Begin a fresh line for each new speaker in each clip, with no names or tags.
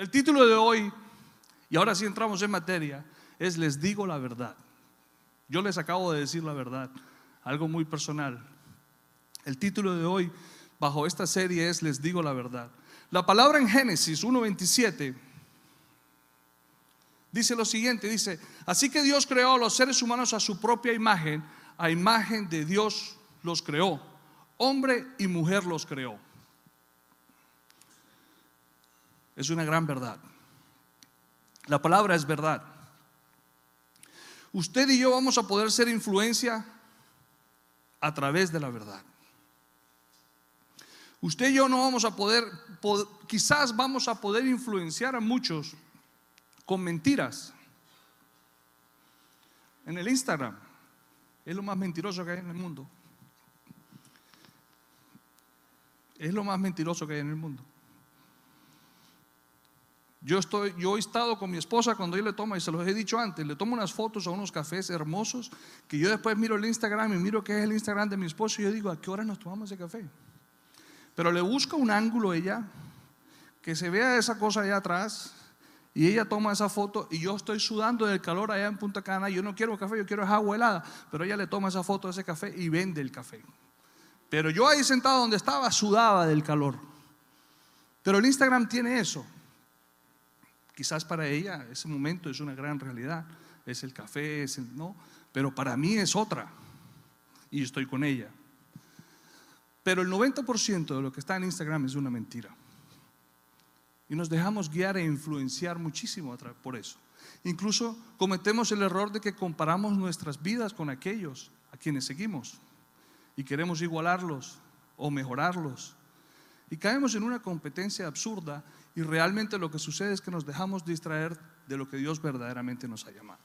El título de hoy, y ahora sí entramos en materia, es Les digo la verdad. Yo les acabo de decir la verdad, algo muy personal. El título de hoy bajo esta serie es Les digo la verdad. La palabra en Génesis 1.27 dice lo siguiente, dice, así que Dios creó a los seres humanos a su propia imagen, a imagen de Dios los creó, hombre y mujer los creó. Es una gran verdad. La palabra es verdad. Usted y yo vamos a poder ser influencia a través de la verdad. Usted y yo no vamos a poder, quizás vamos a poder influenciar a muchos con mentiras. En el Instagram es lo más mentiroso que hay en el mundo. Es lo más mentiroso que hay en el mundo. Yo, estoy, yo he estado con mi esposa cuando yo le tomo, y se los he dicho antes, le tomo unas fotos a unos cafés hermosos que yo después miro el Instagram y miro qué es el Instagram de mi esposo y yo digo, ¿a qué hora nos tomamos ese café? Pero le busco un ángulo ella, que se vea esa cosa allá atrás, y ella toma esa foto y yo estoy sudando del calor allá en Punta Cana, yo no quiero café, yo quiero agua helada, pero ella le toma esa foto de ese café y vende el café. Pero yo ahí sentado donde estaba sudaba del calor. Pero el Instagram tiene eso. Quizás para ella ese momento es una gran realidad, es el café, es el no, pero para mí es otra y estoy con ella. Pero el 90% de lo que está en Instagram es una mentira. Y nos dejamos guiar e influenciar muchísimo por eso. Incluso cometemos el error de que comparamos nuestras vidas con aquellos a quienes seguimos y queremos igualarlos o mejorarlos. Y caemos en una competencia absurda y realmente lo que sucede es que nos dejamos distraer de lo que Dios verdaderamente nos ha llamado.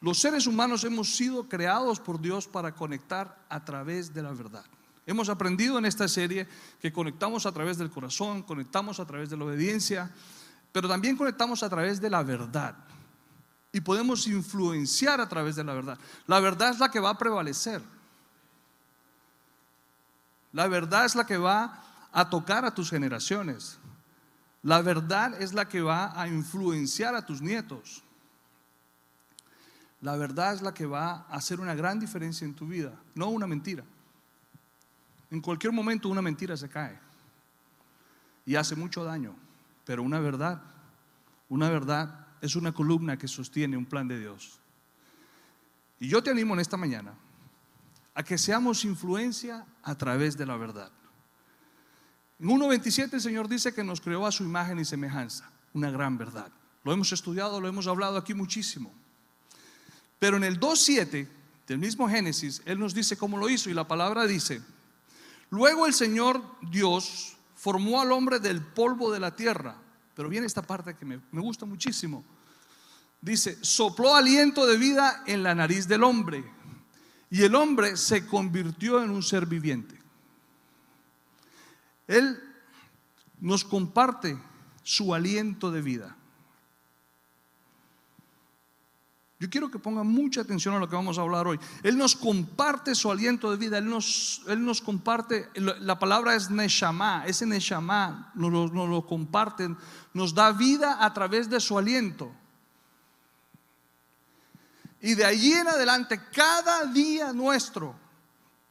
Los seres humanos hemos sido creados por Dios para conectar a través de la verdad. Hemos aprendido en esta serie que conectamos a través del corazón, conectamos a través de la obediencia, pero también conectamos a través de la verdad. Y podemos influenciar a través de la verdad. La verdad es la que va a prevalecer. La verdad es la que va a tocar a tus generaciones. La verdad es la que va a influenciar a tus nietos. La verdad es la que va a hacer una gran diferencia en tu vida, no una mentira. En cualquier momento una mentira se cae y hace mucho daño, pero una verdad, una verdad es una columna que sostiene un plan de Dios. Y yo te animo en esta mañana a que seamos influencia a través de la verdad. En 1.27 el Señor dice que nos creó a su imagen y semejanza, una gran verdad. Lo hemos estudiado, lo hemos hablado aquí muchísimo. Pero en el 2.7 del mismo Génesis, Él nos dice cómo lo hizo y la palabra dice, luego el Señor Dios formó al hombre del polvo de la tierra. Pero viene esta parte que me, me gusta muchísimo. Dice, sopló aliento de vida en la nariz del hombre y el hombre se convirtió en un ser viviente. Él nos comparte su aliento de vida. Yo quiero que pongan mucha atención a lo que vamos a hablar hoy. Él nos comparte su aliento de vida. Él nos, comparte, la palabra es Neshama. Ese Neshama nos lo, nos lo comparte, nos da vida a través de su aliento. Y de allí en adelante, cada día nuestro,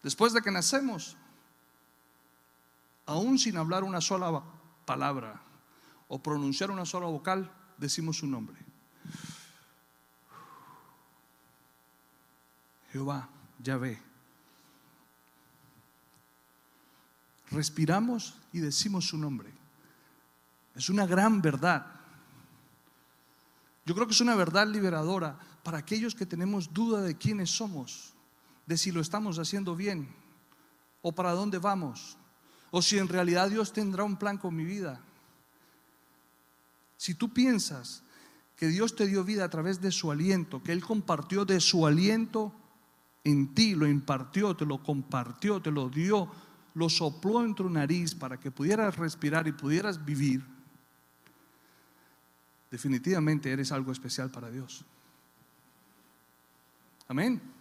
después de que nacemos, aún sin hablar una sola palabra o pronunciar una sola vocal, decimos su nombre. Jehová, ya ve. Respiramos y decimos su nombre. Es una gran verdad. Yo creo que es una verdad liberadora para aquellos que tenemos duda de quiénes somos, de si lo estamos haciendo bien o para dónde vamos o si en realidad Dios tendrá un plan con mi vida. Si tú piensas que Dios te dio vida a través de su aliento, que Él compartió de su aliento en ti, lo impartió, te lo compartió, te lo dio, lo sopló en tu nariz para que pudieras respirar y pudieras vivir, definitivamente eres algo especial para Dios. Amén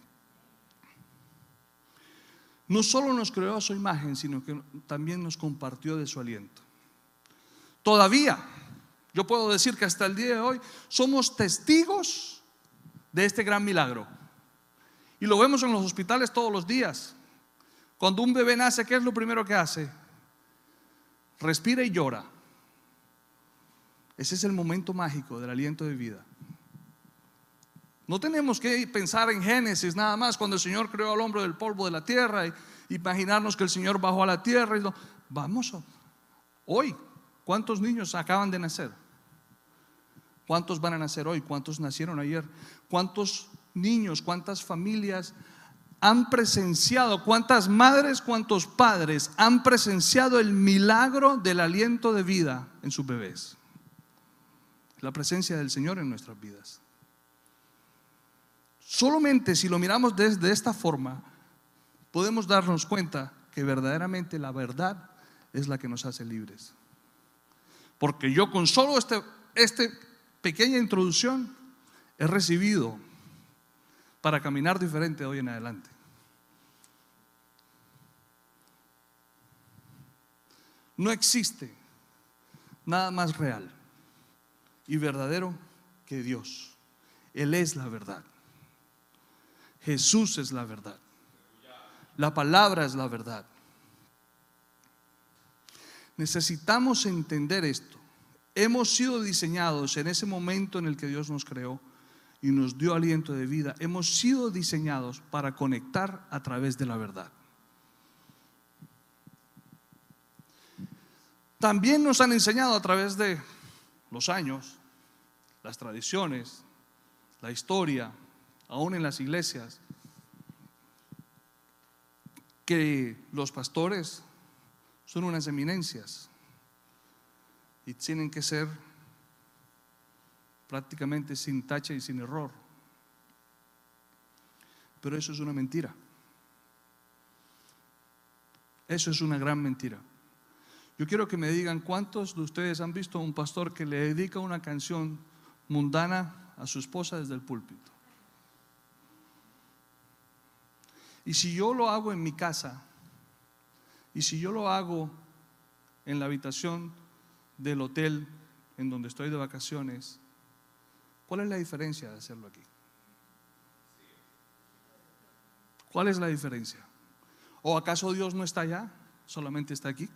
no solo nos creó a su imagen, sino que también nos compartió de su aliento. Todavía, yo puedo decir que hasta el día de hoy somos testigos de este gran milagro. Y lo vemos en los hospitales todos los días. Cuando un bebé nace, ¿qué es lo primero que hace? Respira y llora. Ese es el momento mágico del aliento de vida. No tenemos que pensar en Génesis nada más, cuando el Señor creó al hombre del polvo de la tierra y imaginarnos que el Señor bajó a la tierra. Y Vamos, hoy, ¿cuántos niños acaban de nacer? ¿Cuántos van a nacer hoy? ¿Cuántos nacieron ayer? ¿Cuántos niños, cuántas familias han presenciado, cuántas madres, cuántos padres han presenciado el milagro del aliento de vida en sus bebés? La presencia del Señor en nuestras vidas. Solamente si lo miramos desde esta forma, podemos darnos cuenta que verdaderamente la verdad es la que nos hace libres. Porque yo con solo esta este pequeña introducción he recibido para caminar diferente de hoy en adelante. No existe nada más real y verdadero que Dios. Él es la verdad. Jesús es la verdad. La palabra es la verdad. Necesitamos entender esto. Hemos sido diseñados en ese momento en el que Dios nos creó y nos dio aliento de vida. Hemos sido diseñados para conectar a través de la verdad. También nos han enseñado a través de los años, las tradiciones, la historia, aún en las iglesias, que los pastores son unas eminencias y tienen que ser prácticamente sin tacha y sin error. Pero eso es una mentira. Eso es una gran mentira. Yo quiero que me digan cuántos de ustedes han visto a un pastor que le dedica una canción mundana a su esposa desde el púlpito. Y si yo lo hago en mi casa, y si yo lo hago en la habitación del hotel en donde estoy de vacaciones, ¿cuál es la diferencia de hacerlo aquí? ¿Cuál es la diferencia? ¿O acaso Dios no está allá? Solamente está aquí.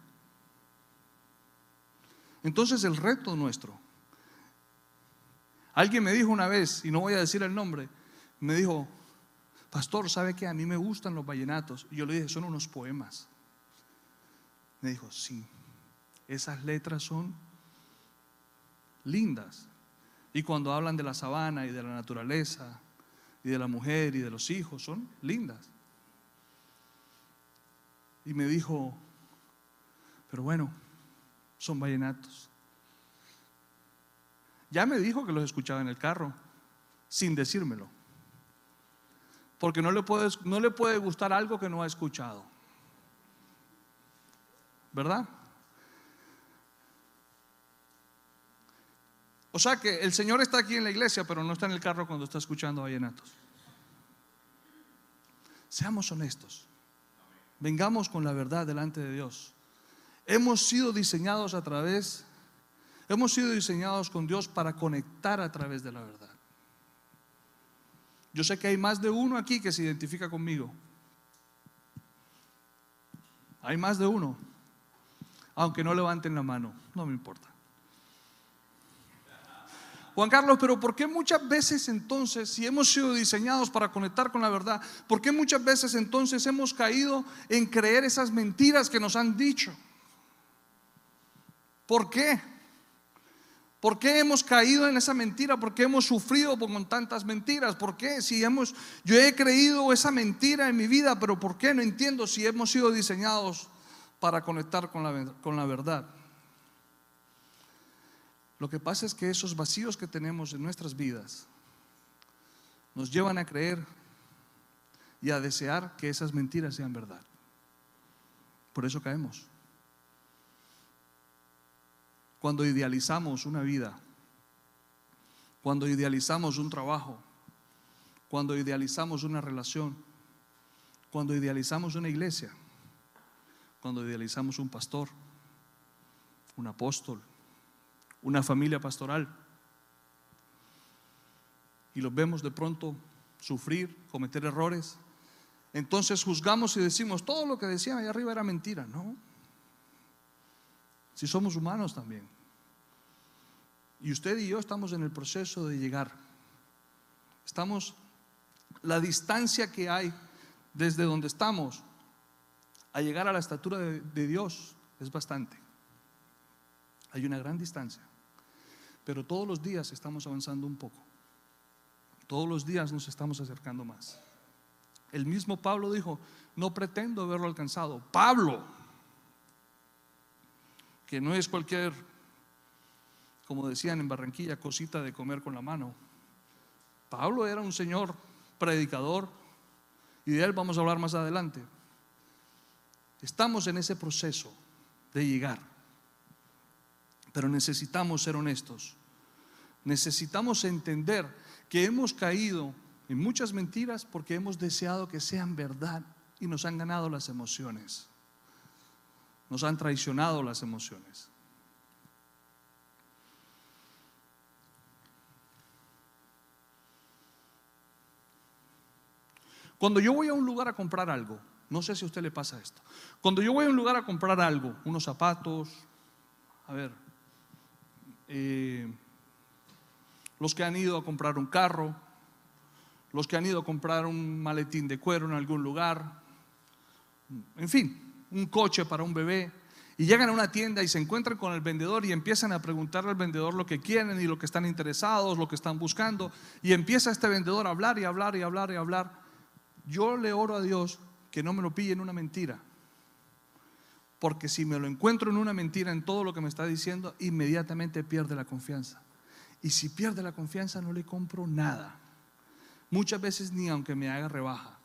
Entonces el reto nuestro. Alguien me dijo una vez, y no voy a decir el nombre, me dijo, pastor, ¿sabe que a mí me gustan los vallenatos? Y yo le dije, son unos poemas. Me dijo, sí, esas letras son lindas. Y cuando hablan de la sabana y de la naturaleza y de la mujer y de los hijos, son lindas. Y me dijo, pero bueno, son vallenatos. Ya me dijo que los escuchaba en el carro, sin decírmelo. Porque no le puede, no le puede gustar algo que no ha escuchado. ¿Verdad? O sea que el Señor está aquí en la iglesia, pero no está en el carro cuando está escuchando vallenatos. Seamos honestos. Vengamos con la verdad delante de Dios. Hemos sido diseñados a través, hemos sido diseñados con Dios para conectar a través de la verdad. Yo sé que hay más de uno aquí que se identifica conmigo. Hay más de uno. Aunque no levanten la mano, no me importa. Juan Carlos, pero ¿por qué muchas veces entonces, si hemos sido diseñados para conectar con la verdad, ¿por qué muchas veces entonces hemos caído en creer esas mentiras que nos han dicho? ¿Por qué? ¿Por qué hemos caído en esa mentira? ¿Por qué hemos sufrido con tantas mentiras? ¿Por qué? Si hemos, yo he creído esa mentira en mi vida, pero ¿por qué? No entiendo si hemos sido diseñados para conectar con la, con la verdad. Lo que pasa es que esos vacíos que tenemos en nuestras vidas nos llevan a creer y a desear que esas mentiras sean verdad. Por eso caemos. Cuando idealizamos una vida, cuando idealizamos un trabajo, cuando idealizamos una relación, cuando idealizamos una iglesia, cuando idealizamos un pastor, un apóstol, una familia pastoral. Y los vemos de pronto sufrir, cometer errores. Entonces juzgamos y decimos, todo lo que decían allá arriba era mentira, ¿no? Si somos humanos también. Y usted y yo estamos en el proceso de llegar. Estamos, la distancia que hay desde donde estamos a llegar a la estatura de, de Dios es bastante. Hay una gran distancia. Pero todos los días estamos avanzando un poco. Todos los días nos estamos acercando más. El mismo Pablo dijo, no pretendo haberlo alcanzado. Pablo, que no es cualquier, como decían en Barranquilla, cosita de comer con la mano. Pablo era un señor predicador y de él vamos a hablar más adelante. Estamos en ese proceso de llegar, pero necesitamos ser honestos. Necesitamos entender que hemos caído en muchas mentiras porque hemos deseado que sean verdad y nos han ganado las emociones. Nos han traicionado las emociones. Cuando yo voy a un lugar a comprar algo, no sé si a usted le pasa esto, cuando yo voy a un lugar a comprar algo, unos zapatos, a ver, eh, los que han ido a comprar un carro, los que han ido a comprar un maletín de cuero en algún lugar, en fin, un coche para un bebé, y llegan a una tienda y se encuentran con el vendedor y empiezan a preguntarle al vendedor lo que quieren y lo que están interesados, lo que están buscando, y empieza este vendedor a hablar y hablar y hablar y hablar. Yo le oro a Dios que no me lo pille en una mentira. Porque si me lo encuentro en una mentira en todo lo que me está diciendo, inmediatamente pierde la confianza. Y si pierde la confianza, no le compro nada. Muchas veces ni aunque me haga rebaja,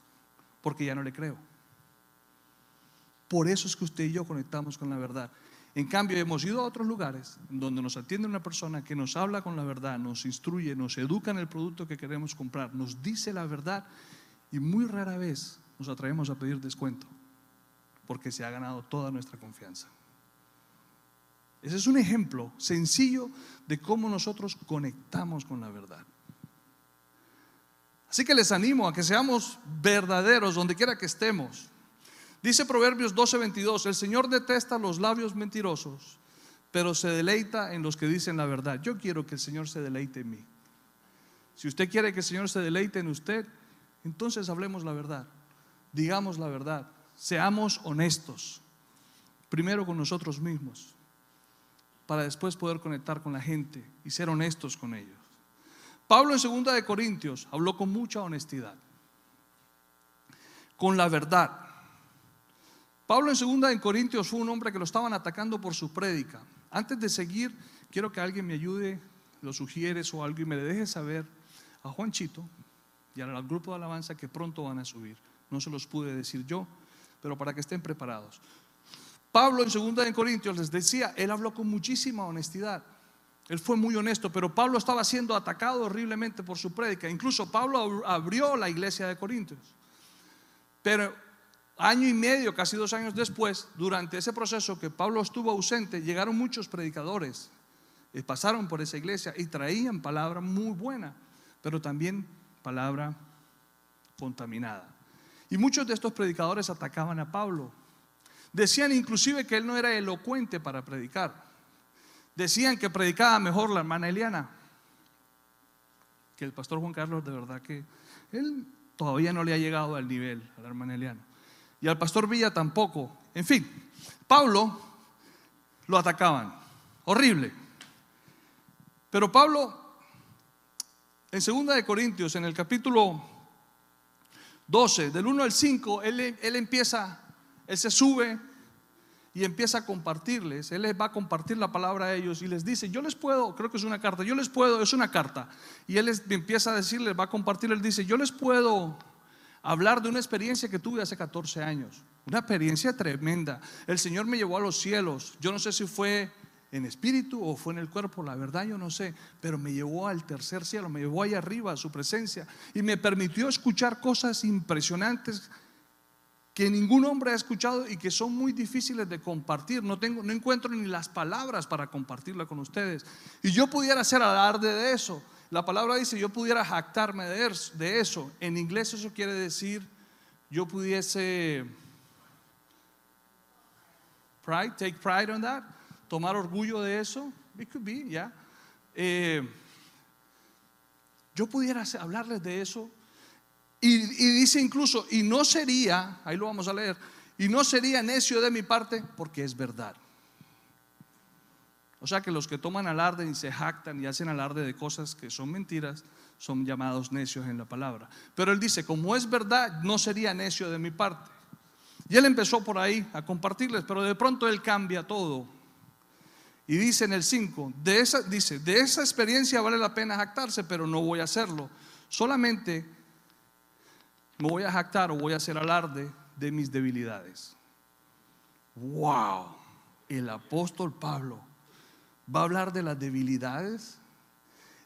porque ya no le creo. Por eso es que usted y yo conectamos con la verdad. En cambio, hemos ido a otros lugares donde nos atiende una persona que nos habla con la verdad, nos instruye, nos educa en el producto que queremos comprar, nos dice la verdad y muy rara vez nos atrevemos a pedir descuento porque se ha ganado toda nuestra confianza. Ese es un ejemplo sencillo de cómo nosotros conectamos con la verdad. Así que les animo a que seamos verdaderos donde quiera que estemos. Dice Proverbios 12:22, el Señor detesta los labios mentirosos, pero se deleita en los que dicen la verdad. Yo quiero que el Señor se deleite en mí. Si usted quiere que el Señor se deleite en usted, entonces hablemos la verdad, digamos la verdad, seamos honestos, primero con nosotros mismos para después poder conectar con la gente y ser honestos con ellos. Pablo en segunda de Corintios habló con mucha honestidad, con la verdad. Pablo en segunda de Corintios fue un hombre que lo estaban atacando por su prédica. Antes de seguir, quiero que alguien me ayude, lo sugieres o algo y me le deje saber a Juanchito y al grupo de alabanza que pronto van a subir. No se los pude decir yo, pero para que estén preparados. Pablo en 2 Corintios les decía, él habló con muchísima honestidad. Él fue muy honesto, pero Pablo estaba siendo atacado horriblemente por su prédica. Incluso Pablo abrió la iglesia de Corintios. Pero año y medio, casi dos años después, durante ese proceso que Pablo estuvo ausente, llegaron muchos predicadores, y eh, pasaron por esa iglesia y traían palabra muy buena, pero también palabra contaminada. Y muchos de estos predicadores atacaban a Pablo Decían inclusive que él no era elocuente para predicar. Decían que predicaba mejor la hermana Eliana que el pastor Juan Carlos. De verdad que él todavía no le ha llegado al nivel a la hermana Eliana. Y al pastor Villa tampoco. En fin, Pablo lo atacaban. Horrible. Pero Pablo, en 2 de Corintios, en el capítulo 12, del 1 al 5, él, él empieza él se sube y empieza a compartirles. Él les va a compartir la palabra a ellos y les dice, yo les puedo, creo que es una carta, yo les puedo, es una carta. Y él les empieza a decirles, va a compartir, él dice, yo les puedo hablar de una experiencia que tuve hace 14 años. Una experiencia tremenda. El Señor me llevó a los cielos. Yo no sé si fue en espíritu o fue en el cuerpo, la verdad yo no sé, pero me llevó al tercer cielo, me llevó ahí arriba a su presencia y me permitió escuchar cosas impresionantes que ningún hombre ha escuchado y que son muy difíciles de compartir. No, tengo, no encuentro ni las palabras para compartirla con ustedes. Y yo pudiera hacer alarde de eso. La palabra dice, yo pudiera jactarme de eso. En inglés eso quiere decir, yo pudiese pride, take pride on that, tomar orgullo de eso. It could be, yeah. Eh, yo pudiera hablarles de eso y, dice incluso, y no sería, ahí lo vamos a leer, y no sería necio de mi parte porque es verdad. O sea que los que toman alarde y se jactan y hacen alarde de cosas que son mentiras, son llamados necios en la palabra. Pero él dice, como es verdad, no sería necio de mi parte. Y él empezó por ahí a compartirles, pero de pronto él cambia todo. Y dice en el 5, de esa, dice, de esa experiencia vale la pena jactarse, pero no voy a hacerlo. Solamente me voy a jactar o voy a hacer alarde de mis debilidades. Wow, el apóstol Pablo va a hablar de las debilidades.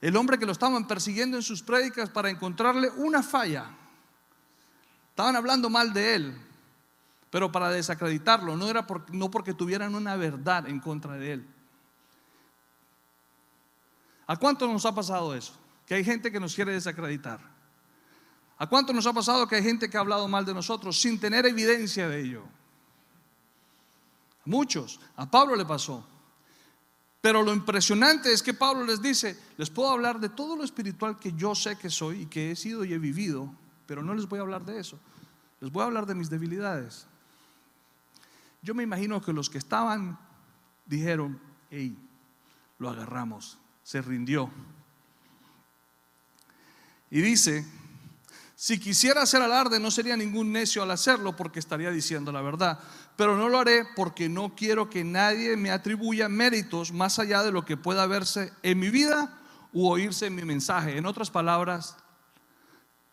El hombre que lo estaban persiguiendo en sus prédicas para encontrarle una falla. Estaban hablando mal de él, pero para desacreditarlo, no era no porque tuvieran una verdad en contra de él. ¿A cuánto nos ha pasado eso? Que hay gente que nos quiere desacreditar. ¿A cuánto nos ha pasado que hay gente que ha hablado mal de nosotros sin tener evidencia de ello? muchos. A Pablo le pasó. Pero lo impresionante es que Pablo les dice, les puedo hablar de todo lo espiritual que yo sé que soy y que he sido y he vivido, pero no les voy a hablar de eso. Les voy a hablar de mis debilidades. Yo me imagino que los que estaban dijeron, hey, lo agarramos, se rindió. Y dice si quisiera hacer alarde, no sería ningún necio al hacerlo porque estaría diciendo la verdad. Pero no lo haré porque no quiero que nadie me atribuya méritos más allá de lo que pueda verse en mi vida u oírse en mi mensaje. En otras palabras,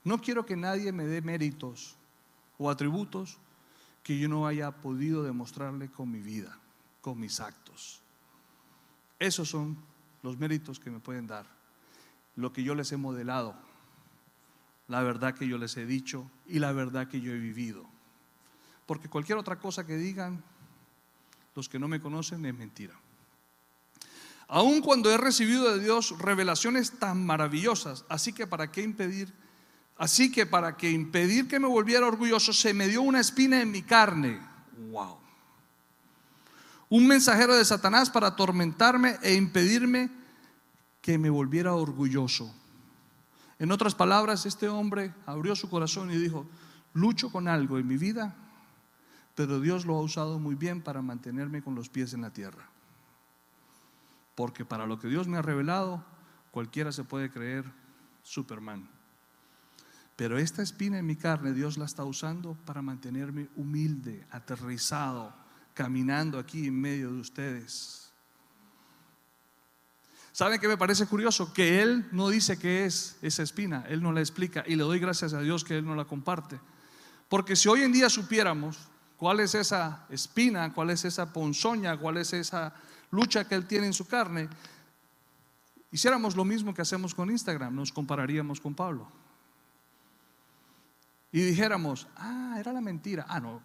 no quiero que nadie me dé méritos o atributos que yo no haya podido demostrarle con mi vida, con mis actos. Esos son los méritos que me pueden dar, lo que yo les he modelado la verdad que yo les he dicho y la verdad que yo he vivido. Porque cualquier otra cosa que digan los que no me conocen es mentira. Aun cuando he recibido de Dios revelaciones tan maravillosas, así que para qué impedir, así que para que impedir que me volviera orgulloso, se me dio una espina en mi carne. Wow. Un mensajero de Satanás para atormentarme e impedirme que me volviera orgulloso. En otras palabras, este hombre abrió su corazón y dijo, lucho con algo en mi vida, pero Dios lo ha usado muy bien para mantenerme con los pies en la tierra. Porque para lo que Dios me ha revelado, cualquiera se puede creer Superman. Pero esta espina en mi carne Dios la está usando para mantenerme humilde, aterrizado, caminando aquí en medio de ustedes. ¿Saben qué me parece curioso? Que Él no dice qué es esa espina, Él no la explica y le doy gracias a Dios que Él no la comparte. Porque si hoy en día supiéramos cuál es esa espina, cuál es esa ponzoña, cuál es esa lucha que Él tiene en su carne, hiciéramos lo mismo que hacemos con Instagram, nos compararíamos con Pablo. Y dijéramos, ah, era la mentira. Ah, no,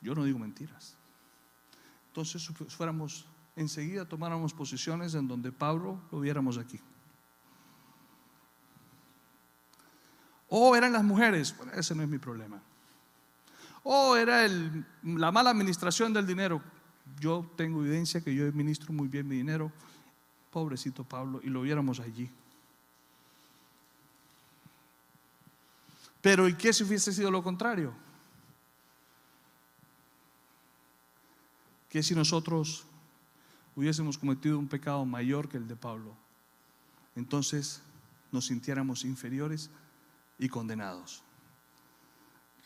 yo no digo mentiras. Entonces fuéramos enseguida tomáramos posiciones en donde Pablo lo viéramos aquí. O eran las mujeres, ese no es mi problema. O era la mala administración del dinero. Yo tengo evidencia que yo administro muy bien mi dinero. Pobrecito Pablo, y lo viéramos allí. Pero ¿y qué si hubiese sido lo contrario? ¿Qué si nosotros hubiésemos cometido un pecado mayor que el de Pablo, entonces nos sintiéramos inferiores y condenados.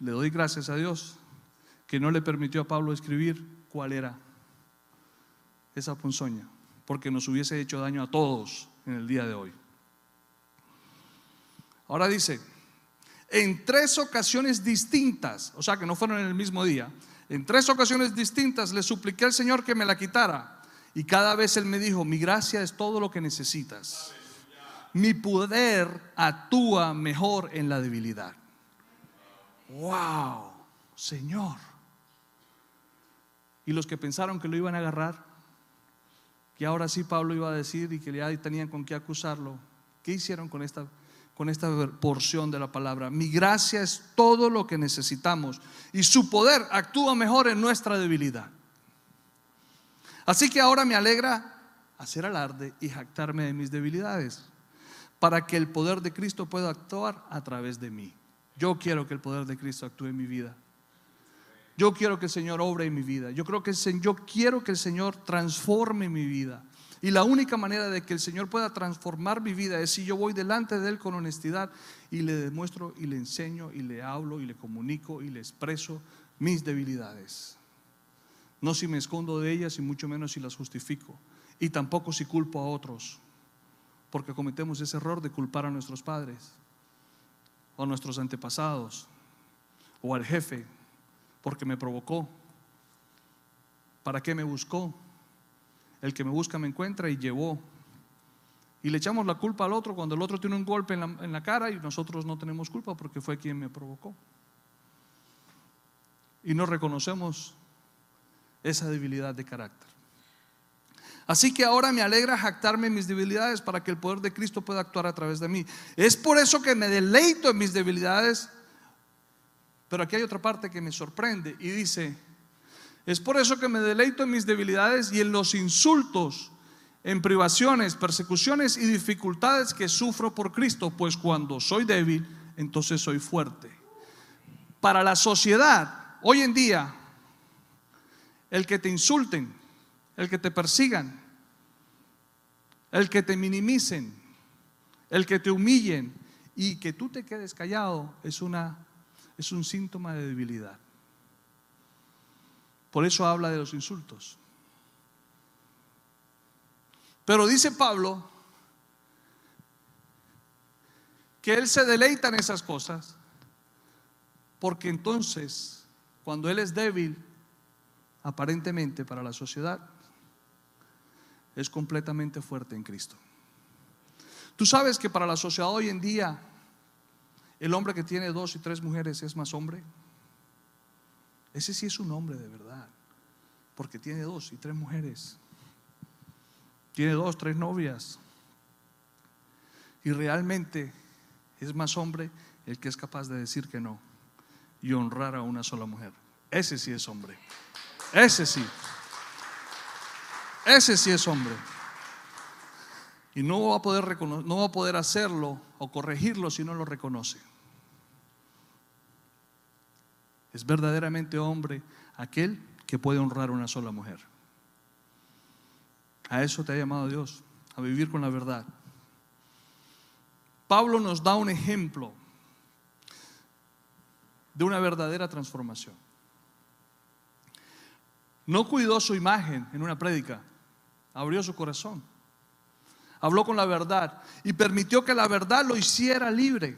Le doy gracias a Dios que no le permitió a Pablo escribir cuál era esa ponzoña, porque nos hubiese hecho daño a todos en el día de hoy. Ahora dice, en tres ocasiones distintas, o sea que no fueron en el mismo día, en tres ocasiones distintas le supliqué al Señor que me la quitara. Y cada vez Él me dijo, mi gracia es todo lo que necesitas. Mi poder actúa mejor en la debilidad. Wow. Señor. Y los que pensaron que lo iban a agarrar, que ahora sí Pablo iba a decir y que ya tenían con qué acusarlo, ¿qué hicieron con esta, con esta porción de la palabra? Mi gracia es todo lo que necesitamos y su poder actúa mejor en nuestra debilidad. Así que ahora me alegra hacer alarde y jactarme de mis debilidades, para que el poder de Cristo pueda actuar a través de mí. Yo quiero que el poder de Cristo actúe en mi vida. Yo quiero que el Señor obre en mi vida. Yo creo que el, yo quiero que el Señor transforme mi vida. Y la única manera de que el Señor pueda transformar mi vida es si yo voy delante de Él con honestidad y le demuestro y le enseño y le hablo y le comunico y le expreso mis debilidades. No si me escondo de ellas y mucho menos si las justifico. Y tampoco si culpo a otros. Porque cometemos ese error de culpar a nuestros padres o a nuestros antepasados o al jefe porque me provocó. ¿Para qué me buscó? El que me busca me encuentra y llevó. Y le echamos la culpa al otro cuando el otro tiene un golpe en la, cara y nosotros no tenemos culpa porque fue quien me provocó. Y no reconocemos esa debilidad de carácter. Así que ahora me alegra jactarme en mis debilidades para que el poder de Cristo pueda actuar a través de mí. Es por eso que me deleito en mis debilidades pero aquí hay otra parte que me sorprende y dice, es por eso que me deleito en mis debilidades y en los insultos, en privaciones, persecuciones y dificultades que sufro por Cristo, pues cuando soy débil, entonces soy fuerte. Para la sociedad, hoy en día, el que te insulten, el que te persigan, el que te minimicen, el que te humillen y que tú te quedes callado es una es un síntoma de debilidad. Por eso habla de los insultos. Pero dice Pablo que él se deleita en esas cosas, porque entonces, cuando él es débil, aparentemente para la sociedad, es completamente fuerte en Cristo. Tú sabes que para la sociedad hoy en día el hombre que tiene dos y tres mujeres es más hombre. Ese sí es un hombre de verdad, porque tiene dos y tres mujeres. Tiene dos, tres novias. Y realmente es más hombre el que es capaz de decir que no y honrar a una sola mujer. Ese sí es hombre. Ese sí. Ese sí es hombre. Y no va a poder, no va a poder hacerlo o corregirlo si no lo reconoce. Es verdaderamente hombre aquel que puede honrar a una sola mujer. A eso te ha llamado Dios, a vivir con la verdad. Pablo nos da un ejemplo de una verdadera transformación. No cuidó su imagen en una prédica, abrió su corazón, habló con la verdad y permitió que la verdad lo hiciera libre.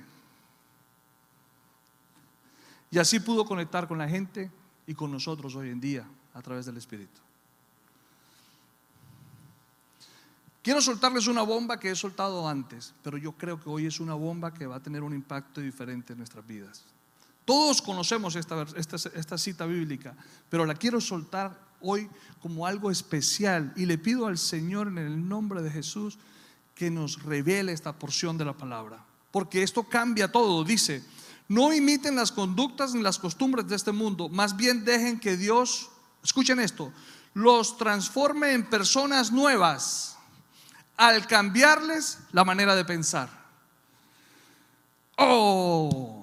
Y así pudo conectar con la gente y con nosotros hoy en día a través del Espíritu. Quiero soltarles una bomba que he soltado antes, pero yo creo que hoy es una bomba que va a tener un impacto diferente en nuestras vidas. Todos conocemos esta, esta, cita bíblica, pero la quiero soltar hoy como algo especial y le pido al Señor en el nombre de Jesús que nos revele esta porción de la palabra, porque esto cambia todo. Dice, no imiten las conductas ni las costumbres de este mundo, más bien dejen que Dios, escuchen esto, los transforme en personas nuevas al cambiarles la manera de pensar. Oh,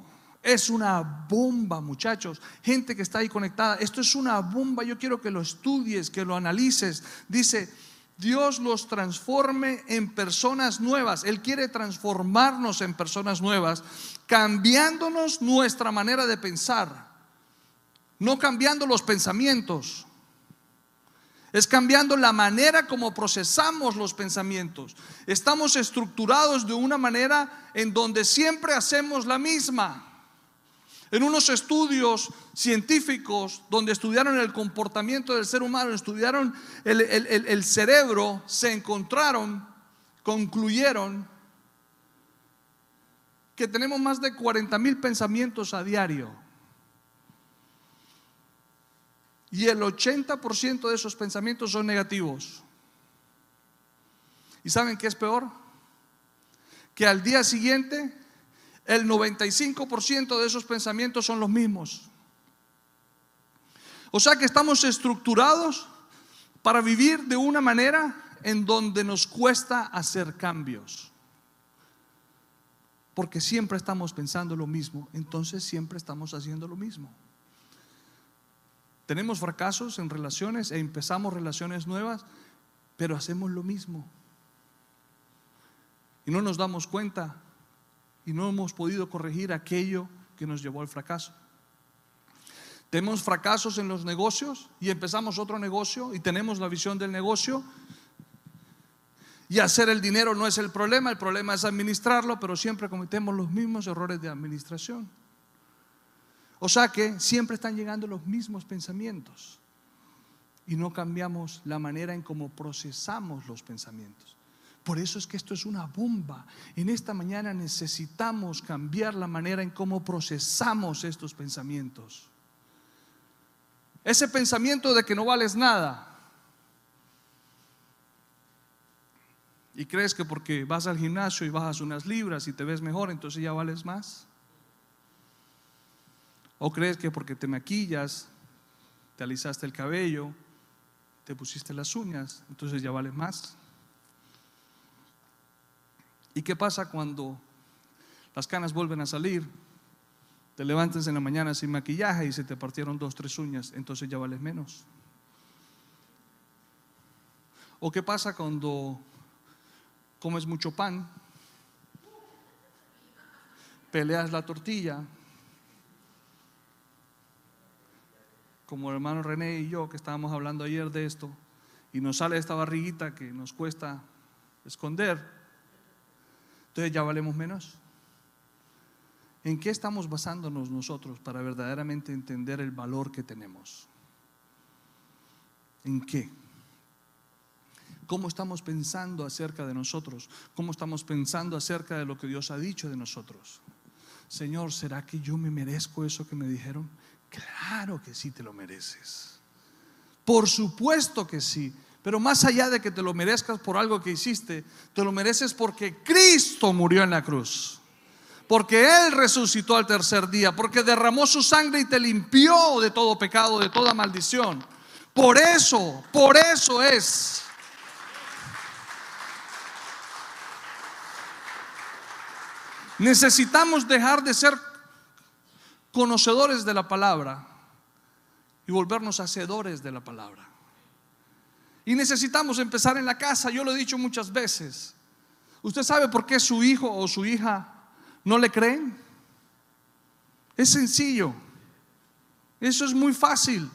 es una bomba, muchachos. Gente que está ahí conectada. Esto es una bomba. Yo quiero que lo estudies, que lo analices. Dice, Dios los transforme en personas nuevas. Él quiere transformarnos en personas nuevas, cambiándonos nuestra manera de pensar, no cambiando los pensamientos. Es cambiando la manera como procesamos los pensamientos. Estamos estructurados de una manera en donde siempre hacemos la misma. En unos estudios científicos donde estudiaron el comportamiento del ser humano, estudiaron el, cerebro, se encontraron, concluyeron que tenemos más de 40 mil pensamientos a diario. Y el 80% de esos pensamientos son negativos. ¿Y saben qué es peor? Que al día siguiente el 95% de esos pensamientos son los mismos. O sea que estamos estructurados para vivir de una manera en donde nos cuesta hacer cambios. Porque siempre estamos pensando lo mismo, entonces siempre estamos haciendo lo mismo. Tenemos fracasos en relaciones e empezamos relaciones nuevas, pero hacemos lo mismo. Y no nos damos cuenta y no hemos podido corregir aquello que nos llevó al fracaso. Tenemos fracasos en los negocios y empezamos otro negocio y tenemos la visión del negocio. Y hacer el dinero no es el problema, el problema es administrarlo, pero siempre cometemos los mismos errores de administración. O sea que siempre están llegando los mismos pensamientos y no cambiamos la manera en cómo procesamos los pensamientos. Por eso es que esto es una bomba. En esta mañana necesitamos cambiar la manera en cómo procesamos estos pensamientos. Ese pensamiento de que no vales nada. Y crees que porque vas al gimnasio y bajas unas libras y te ves mejor, entonces ya vales más. O crees que porque te maquillas, te alisaste el cabello, te pusiste las uñas, entonces ya vales más. ¿Y qué pasa cuando las canas vuelven a salir? Te levantas en la mañana sin maquillaje y se te partieron dos, tres uñas, entonces ya vales menos. ¿O qué pasa cuando comes mucho pan, peleas la tortilla, como el hermano René y yo que estábamos hablando ayer de esto, y nos sale esta barriguita que nos cuesta esconder? Entonces ya valemos menos. ¿En qué estamos basándonos nosotros para verdaderamente entender el valor que tenemos? ¿En qué? ¿Cómo estamos pensando acerca de nosotros? ¿Cómo estamos pensando acerca de lo que Dios ha dicho de nosotros? Señor, ¿será que yo me merezco eso que me dijeron? Claro que sí te lo mereces. Por supuesto que sí. Pero más allá de que te lo merezcas por algo que hiciste, te lo mereces porque Cristo murió en la cruz. Porque Él resucitó al tercer día, porque derramó su sangre y te limpió de todo pecado, de toda maldición. Por eso, por eso es. Necesitamos dejar de ser conocedores de la palabra y volvernos hacedores de la palabra. Y necesitamos empezar en la casa, yo lo he dicho muchas veces. ¿Usted sabe por qué su hijo o su hija no le creen? Es sencillo. Eso es muy fácil.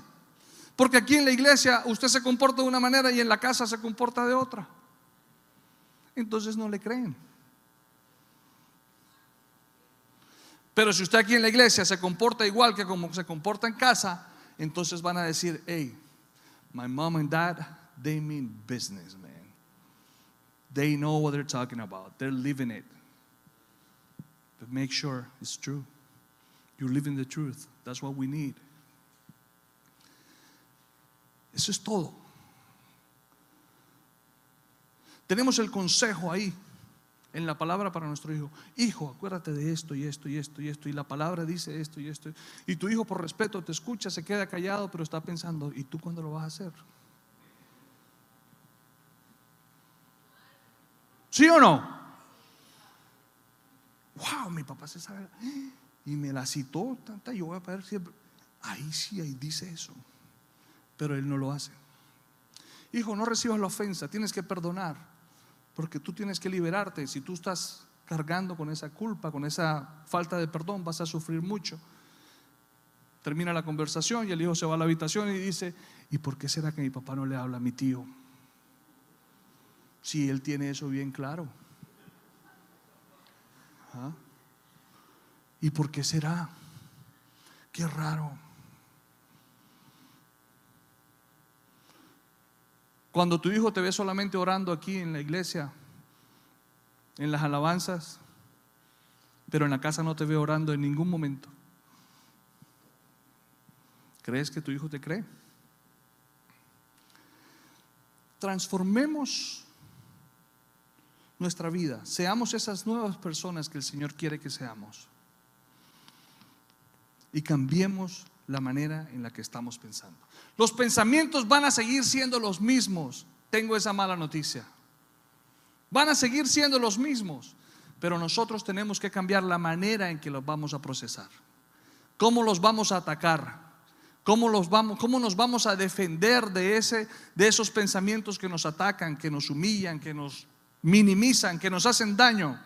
Porque aquí en la iglesia usted se comporta de una manera y en la casa se comporta de otra. Entonces no le creen. Pero si usted aquí en la iglesia se comporta igual que como se comporta en casa, entonces van a decir, hey, my mom and dad they mean business, man. They know what they're talking about, they're living it. But make sure it's true. You're living the truth. That's what we need. Eso es todo. Tenemos el consejo ahí en la palabra para nuestro hijo. Hijo, acuérdate de esto y esto y esto y esto. Y la palabra dice esto y esto. Y tu hijo por respeto te escucha, se queda callado, pero está pensando, ¿y tú cuándo lo vas a hacer? ¿Sí o no? Wow, mi papá se sabe. Y me la citó tanta, yo voy a ver siempre. Ahí sí, ahí dice eso. Pero él no lo hace. Hijo, no recibas la ofensa, tienes que perdonar. Porque tú tienes que liberarte. Si tú estás cargando con esa culpa, con esa falta de perdón, vas a sufrir mucho. Termina la conversación y el hijo se va a la habitación y dice, ¿y por qué será que mi papá no le habla a mi tío? Si él tiene eso bien claro? ¿Y por qué será? Qué raro. Cuando tu hijo te ve solamente orando aquí en la iglesia, en las alabanzas, pero en la casa no te ve orando en ningún momento, ¿crees que tu hijo te cree? transformemos nuestra vida, seamos esas nuevas personas que el Señor quiere que seamos y cambiemos la manera en la que estamos pensando. Los pensamientos van a seguir siendo los mismos, tengo esa mala noticia. Van a seguir siendo los mismos, pero nosotros tenemos que cambiar la manera en que los vamos a procesar. ¿Cómo los vamos a atacar? ¿Cómo, los vamos, cómo nos vamos a defender de, ese, de esos pensamientos que nos atacan, que nos humillan, que nos minimizan, que nos hacen daño?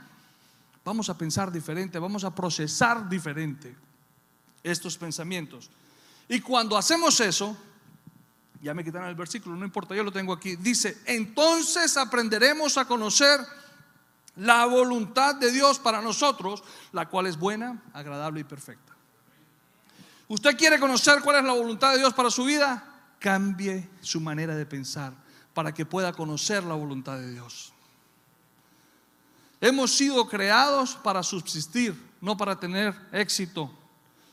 Vamos a pensar diferente, vamos a procesar diferente estos pensamientos. Y cuando hacemos eso, ya me quitaron el versículo, no importa, yo lo tengo aquí. Dice, entonces aprenderemos a conocer la voluntad de Dios para nosotros, la cual es buena, agradable y perfecta. ¿Usted quiere conocer cuál es la voluntad de Dios para su vida? Cambie su manera de pensar para que pueda conocer la voluntad de Dios. Hemos sido creados para subsistir, no para tener éxito,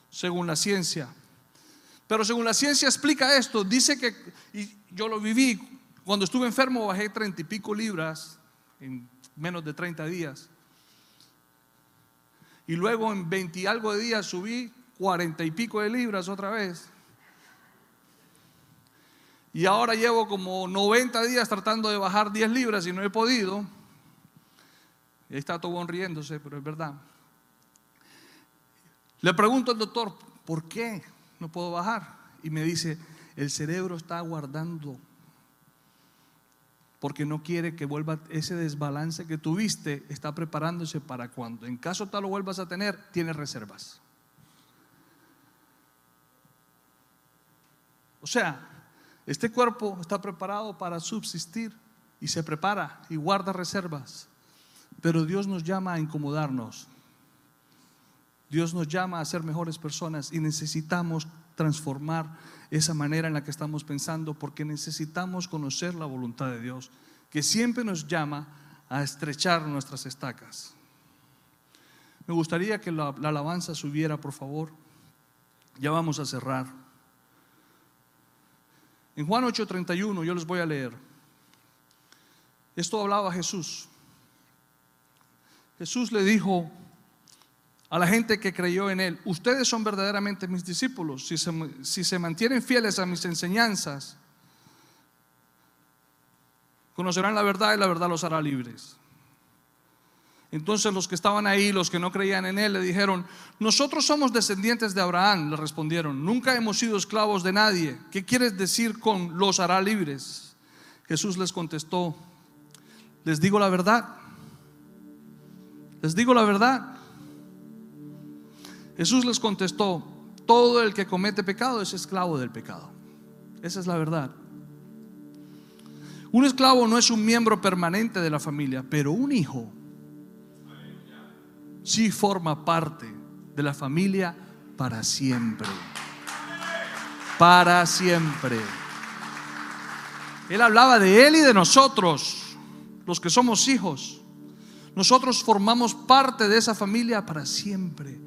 según la ciencia. Pero según la ciencia explica esto, dice que, y yo lo viví, cuando estuve enfermo bajé treinta y pico libras en menos de 30 días. Y luego en 20 y algo de días subí cuarenta y pico de libras otra vez. Y ahora llevo como 90 días tratando de bajar 10 libras y no he podido. Está todo riéndose, pero es verdad. Le pregunto al doctor, ¿por qué? no puedo bajar. Y me dice, el cerebro está guardando porque no quiere que vuelva ese desbalance que tuviste, está preparándose para cuando en caso tal lo vuelvas a tener, tiene reservas. O sea, este cuerpo está preparado para subsistir y se prepara y guarda reservas, pero Dios nos llama a incomodarnos Dios nos llama a ser mejores personas y necesitamos transformar esa manera en la que estamos pensando porque necesitamos conocer la voluntad de Dios, que siempre nos llama a estrechar nuestras estacas. Me gustaría que la, alabanza subiera, por favor. Ya vamos a cerrar. En Juan 8:31 yo les voy a leer. Esto hablaba Jesús. Jesús le dijo a la gente que creyó en Él, ustedes son verdaderamente mis discípulos, si se, mantienen fieles a mis enseñanzas, conocerán la verdad y la verdad los hará libres. Entonces los que estaban ahí, los que no creían en Él, le dijeron, nosotros somos descendientes de Abraham, le respondieron, nunca hemos sido esclavos de nadie. ¿Qué quieres decir con los hará libres? Jesús les contestó, les digo la verdad, les digo la verdad. Jesús les contestó, todo el que comete pecado es esclavo del pecado. Esa es la verdad. Un esclavo no es un miembro permanente de la familia, pero un hijo sí forma parte de la familia para siempre. Para siempre. Él hablaba de él y de nosotros, los que somos hijos. Nosotros formamos parte de esa familia para siempre.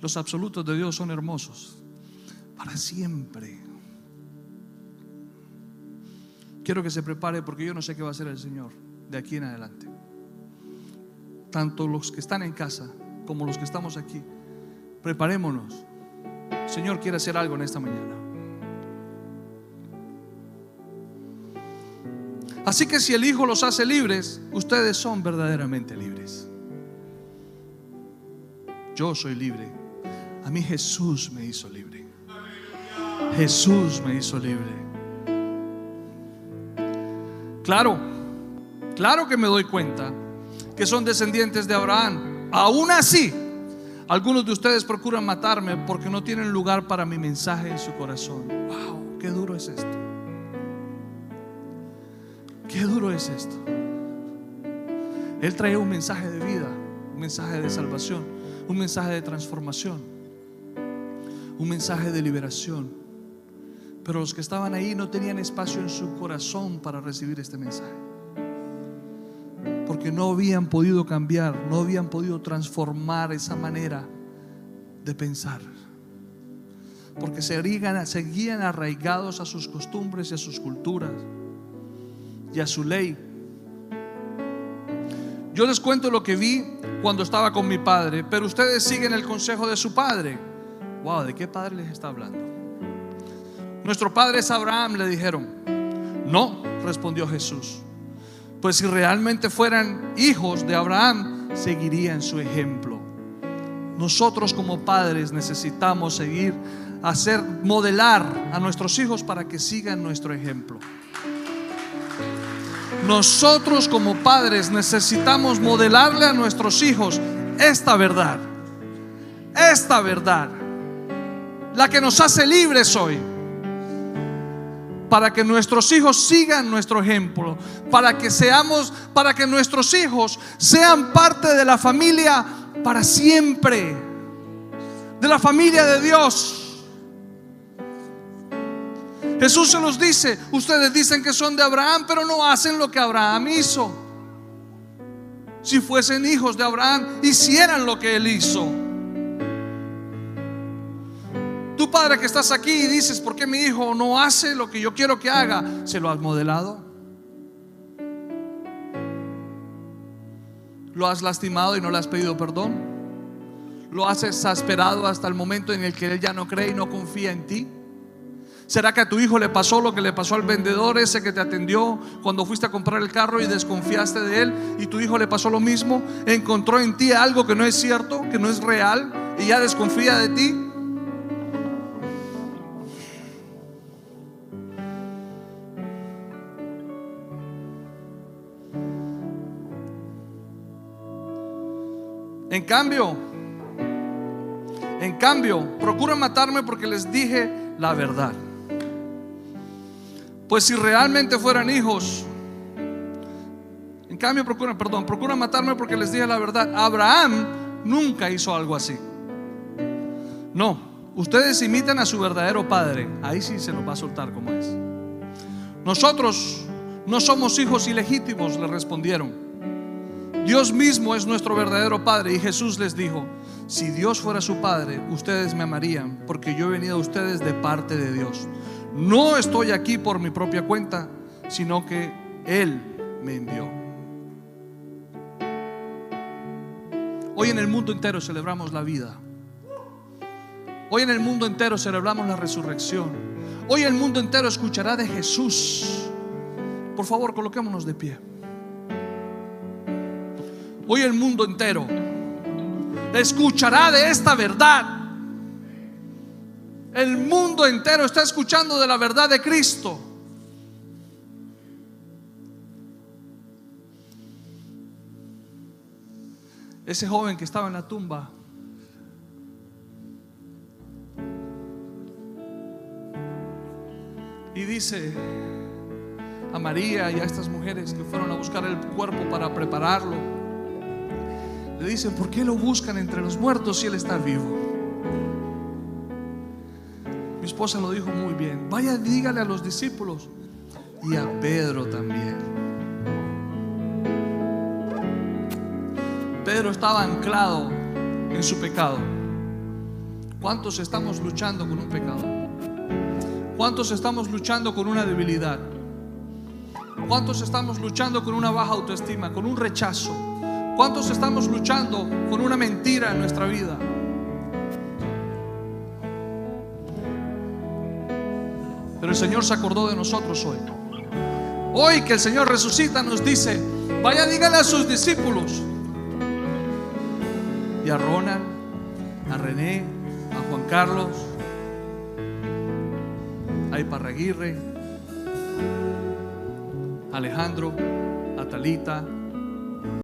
Los absolutos de Dios son hermosos para siempre. Quiero que se prepare porque yo no sé qué va a hacer el Señor de aquí en adelante. Tanto los que están en casa como los que estamos aquí, preparémonos. El Señor quiere hacer algo en esta mañana. Así que si el Hijo los hace libres, ustedes son verdaderamente libres. Yo soy libre a mí Jesús me hizo libre. Jesús me hizo libre. Claro, claro que me doy cuenta que son descendientes de Abraham. Aún así, algunos de ustedes procuran matarme porque no tienen lugar para mi mensaje en su corazón. Wow, qué duro es esto. Qué duro es esto. Él trae un mensaje de vida, un mensaje de salvación, un mensaje de transformación un mensaje de liberación. Pero los que estaban ahí no tenían espacio en su corazón para recibir este mensaje. Porque no habían podido cambiar, no habían podido transformar esa manera de pensar. Porque seguían, arraigados a sus costumbres y a sus culturas. y a su ley. Yo les cuento lo que vi cuando estaba con mi padre, pero ustedes siguen el consejo de su padre. Wow, ¿de qué padre les está hablando? Nuestro padre es Abraham, le dijeron. No, respondió Jesús. Pues si realmente fueran hijos de Abraham, seguirían su ejemplo. Nosotros como padres necesitamos seguir, hacer, modelar a nuestros hijos para que sigan nuestro ejemplo. Nosotros como padres necesitamos modelarle a nuestros hijos esta verdad, esta verdad, la que nos hace libres hoy, para que nuestros hijos sigan nuestro ejemplo, para que seamos, para que nuestros hijos sean parte de la familia para siempre, de la familia de Dios. Jesús se los dice, ustedes dicen que son de Abraham, pero no hacen lo que Abraham hizo. Si fuesen hijos de Abraham, hicieran lo que él hizo. Tu padre que estás aquí y dices, ¿por qué mi hijo no hace lo que yo quiero que haga? ¿Se lo has modelado? ¿Lo has lastimado y no le has pedido perdón? ¿Lo has exasperado hasta el momento en el que él ya no cree y no confía en ti? ¿Será que a tu hijo le pasó lo que le pasó al vendedor ese que te atendió cuando fuiste a comprar el carro y desconfiaste de él y tu hijo le pasó lo mismo? Encontró en ti algo que no es cierto, que no es real y ya desconfía de ti. En cambio, en cambio, procuran matarme porque les dije la verdad. Pues si realmente fueran hijos, en cambio procuran, perdón, procuran matarme porque les dije la verdad. Abraham nunca hizo algo así. No, ustedes imitan a su verdadero padre. Ahí sí se nos va a soltar como es. Nosotros no somos hijos ilegítimos, le respondieron. Dios mismo es nuestro verdadero Padre. Y Jesús les dijo, si Dios fuera su Padre, ustedes me amarían, porque yo he venido a ustedes de parte de Dios. No estoy aquí por mi propia cuenta, sino que Él me envió. Hoy en el mundo entero celebramos la vida. Hoy en el mundo entero celebramos la resurrección. Hoy el mundo entero escuchará de Jesús. Por favor, coloquémonos de pie. Hoy el mundo entero escuchará de esta verdad. El mundo entero está escuchando de la verdad de Cristo. Ese joven que estaba en la tumba. Y dice a María y a estas mujeres que fueron a buscar el cuerpo para prepararlo. Le dicen, ¿por qué lo buscan entre los muertos si él está vivo? Esposa lo dijo muy bien. Vaya, dígale a los discípulos y a Pedro también. Pedro estaba anclado en su pecado. ¿Cuántos estamos luchando con un pecado? ¿Cuántos estamos luchando con una debilidad? ¿Cuántos estamos luchando con una baja autoestima, con un rechazo? ¿Cuántos estamos luchando con una mentira en nuestra vida? Pero el Señor se acordó de nosotros hoy. Hoy que el Señor resucita nos dice, vaya dígale a sus discípulos y a Ronald, a René, a Juan Carlos, a Iparraguirre, a Alejandro, a Talita,